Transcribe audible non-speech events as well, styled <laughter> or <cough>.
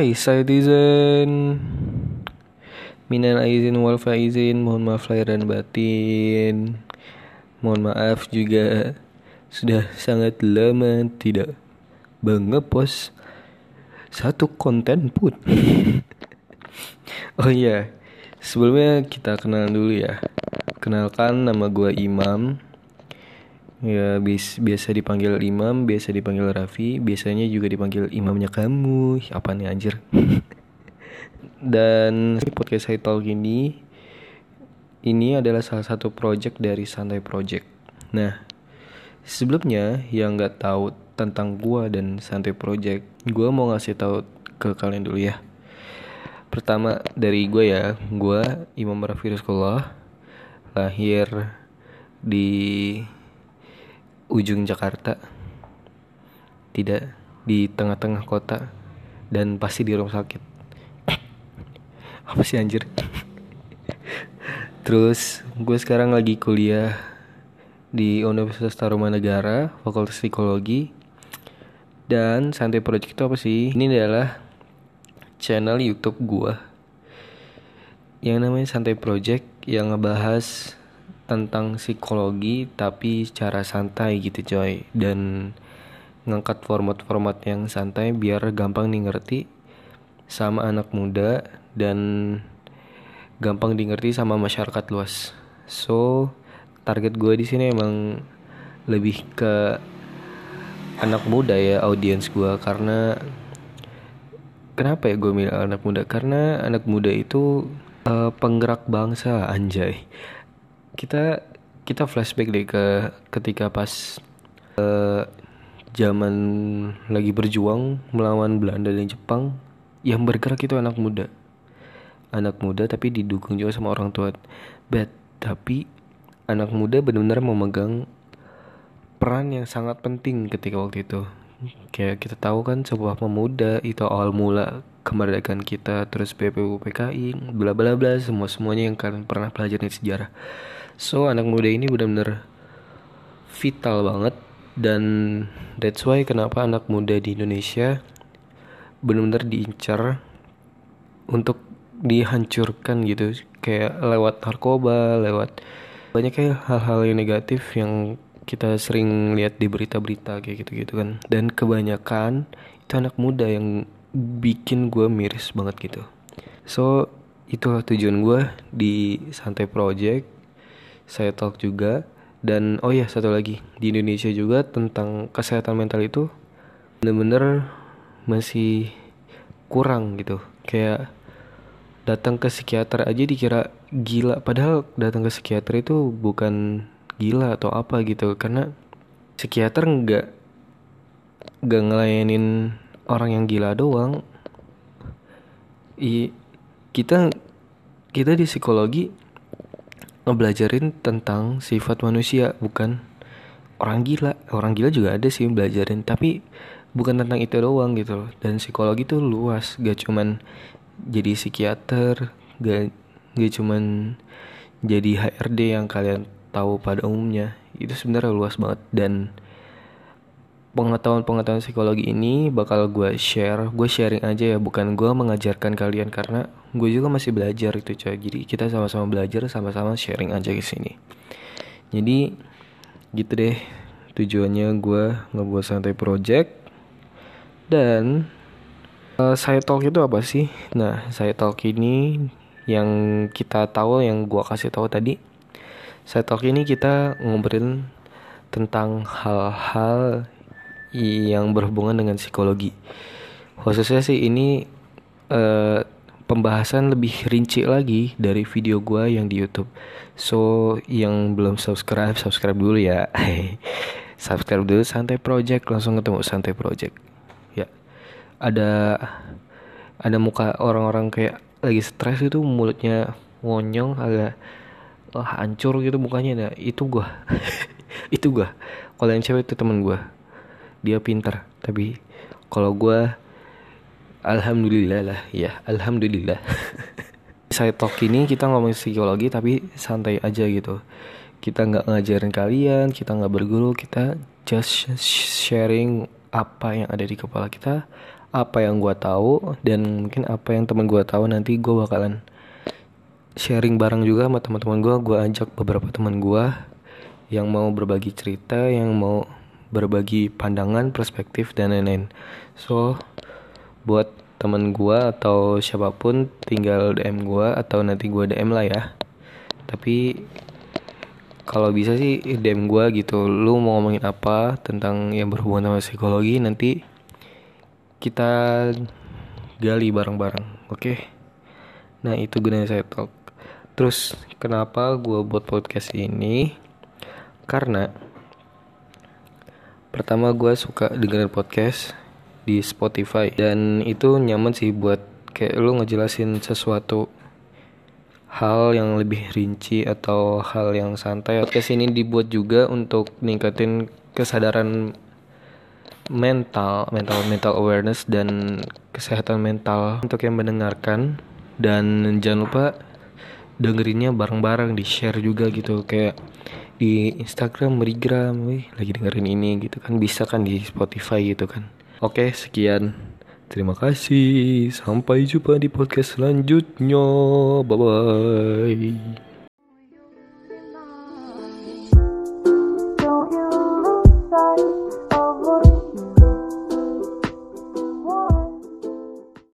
Hai Citizen Minal aizin wal faizin Mohon maaf lahir dan batin. Mohon maaf juga Sudah sangat lama tidak Mengepos Satu konten pun. <laughs> Oh iya Sebelumnya kita kenal dulu ya. Kenalkan nama gue Imam Ya bis, biasa dipanggil Imam, biasa dipanggil Raffi, biasanya juga dipanggil imamnya kamu. Apa nih anjir? <laughs> Dan podcast saya talk ini ini adalah salah satu project dari Santai Project. Nah, sebelumnya yang nggak tahu tentang gua dan Santai Project, gua mau ngasih tahu ke kalian dulu ya. Pertama dari gue ya, gue Imam Raffi Rizkullah lahir di ujung Jakarta. Tidak di tengah-tengah kota dan pasti di rumah sakit. <coughs> Apa sih anjir? <coughs> Terus gue sekarang lagi kuliah di Universitas Tarumanegara Fakultas Psikologi. Dan Santai Project itu apa sih? Ini adalah channel YouTube gue yang namanya Santai Project yang ngebahas tentang psikologi tapi secara santai gitu coy. Dan ngangkat format-format yang santai biar gampang nih ngerti sama anak muda dan gampang di ngerti sama masyarakat luas. So target gue di sini emang lebih ke anak muda ya audiens gue karena kenapa ya gue milih anak muda? Karena anak muda itu uh, penggerak bangsa anjay kita kita flashback deh ke ketika pas uh, zaman lagi berjuang melawan Belanda dan Jepang yang bergerak itu anak muda. Anak muda tapi didukung juga sama orang tua. But tapi anak muda benar-benar memegang peran yang sangat penting ketika waktu itu. Kayak kita tahu kan sebuah pemuda itu awal mula kemerdekaan kita terus BPU PKI bla bla bla semua semuanya yang kalian pernah pelajarin sejarah So anak muda ini benar-benar vital banget dan that's why kenapa anak muda di Indonesia benar-benar diincar untuk dihancurkan gitu. Kayak lewat narkoba, lewat banyak kayak hal-hal yang negatif yang kita sering lihat di berita-berita kayak gitu-gitu kan. Dan kebanyakan itu anak muda yang bikin gue miris banget gitu. So itulah tujuan gue di Santai Project saya talk juga. Dan oh ya satu lagi. Di Indonesia juga tentang kesehatan mental itu bener-bener masih kurang gitu. Kayak datang ke psikiater aja dikira gila. Padahal datang ke psikiater itu bukan gila atau apa gitu. Karena psikiater nggak nggak ngelayanin orang yang gila doang. I kita kita di psikologi ngebelajarin tentang sifat manusia bukan? Orang gila orang gila juga ada sih belajarin tapi bukan tentang itu doang gitu loh. Dan psikologi tuh luas gak cuman jadi psikiater gak gak cuman jadi HRD yang kalian tahu pada umumnya. Itu sebenarnya luas banget. Dan pengetahuan-pengetahuan psikologi ini bakal gue share gue sharing aja ya bukan gue mengajarkan kalian karena gue juga masih belajar itu coy. Jadi kita sama-sama belajar sama-sama sharing aja ke sini. Jadi gitu deh. Tujuannya gue ngebuat santai project. Dan uh, saya talk itu apa sih? Nah saya talk ini yang kita tahu yang gue kasih tahu tadi. Saya talk ini kita ngobrolin tentang hal-hal yang berhubungan dengan psikologi. Khususnya sih ini uh, pembahasan lebih rinci lagi dari video gue yang di YouTube. So yang belum subscribe subscribe dulu ya. <laughs> subscribe dulu Santai Project langsung ketemu Santai Project. Ya ada ada muka orang-orang kayak lagi stres itu mulutnya ngonyong agak oh, hancur gitu mukanya nah itu gue <laughs> itu gue kalau yang cewek itu temen gue dia pintar tapi kalau gue alhamdulillah lah ya alhamdulillah. <laughs> Saya talk ini kita ngomong psikologi tapi santai aja gitu. Kita nggak ngajarin kalian kita nggak berguru kita just sharing apa yang ada di kepala kita apa yang gue tahu dan mungkin apa yang teman gue tahu nanti gue bakalan sharing bareng juga sama teman-teman gue gue ajak beberapa teman gue yang mau berbagi cerita yang mau berbagi pandangan perspektif dan lain-lain. So buat teman gue atau siapa pun tinggal DM gue atau nanti gue DM lah ya. Tapi kalau bisa sih DM gue gitu. Lu mau ngomongin apa tentang yang berhubungan sama psikologi nanti kita gali bareng-bareng oke? Okay? nah itu gunanya saya talk. Terus kenapa gue buat podcast ini? Karena pertama gue suka dengerin podcast di Spotify dan itu nyaman sih buat kayak lu ngejelasin sesuatu hal yang lebih rinci atau hal yang santai. Podcast ini dibuat juga untuk ningkatin kesadaran mental, mental mental awareness dan kesehatan mental untuk yang mendengarkan dan jangan lupa dengerinnya bareng-bareng di share juga gitu kayak di Instagram, Merigram, wih lagi dengerin ini gitu kan bisa kan di Spotify gitu kan. Oke, sekian. Terima kasih. Sampai jumpa di podcast selanjutnya. Bye bye.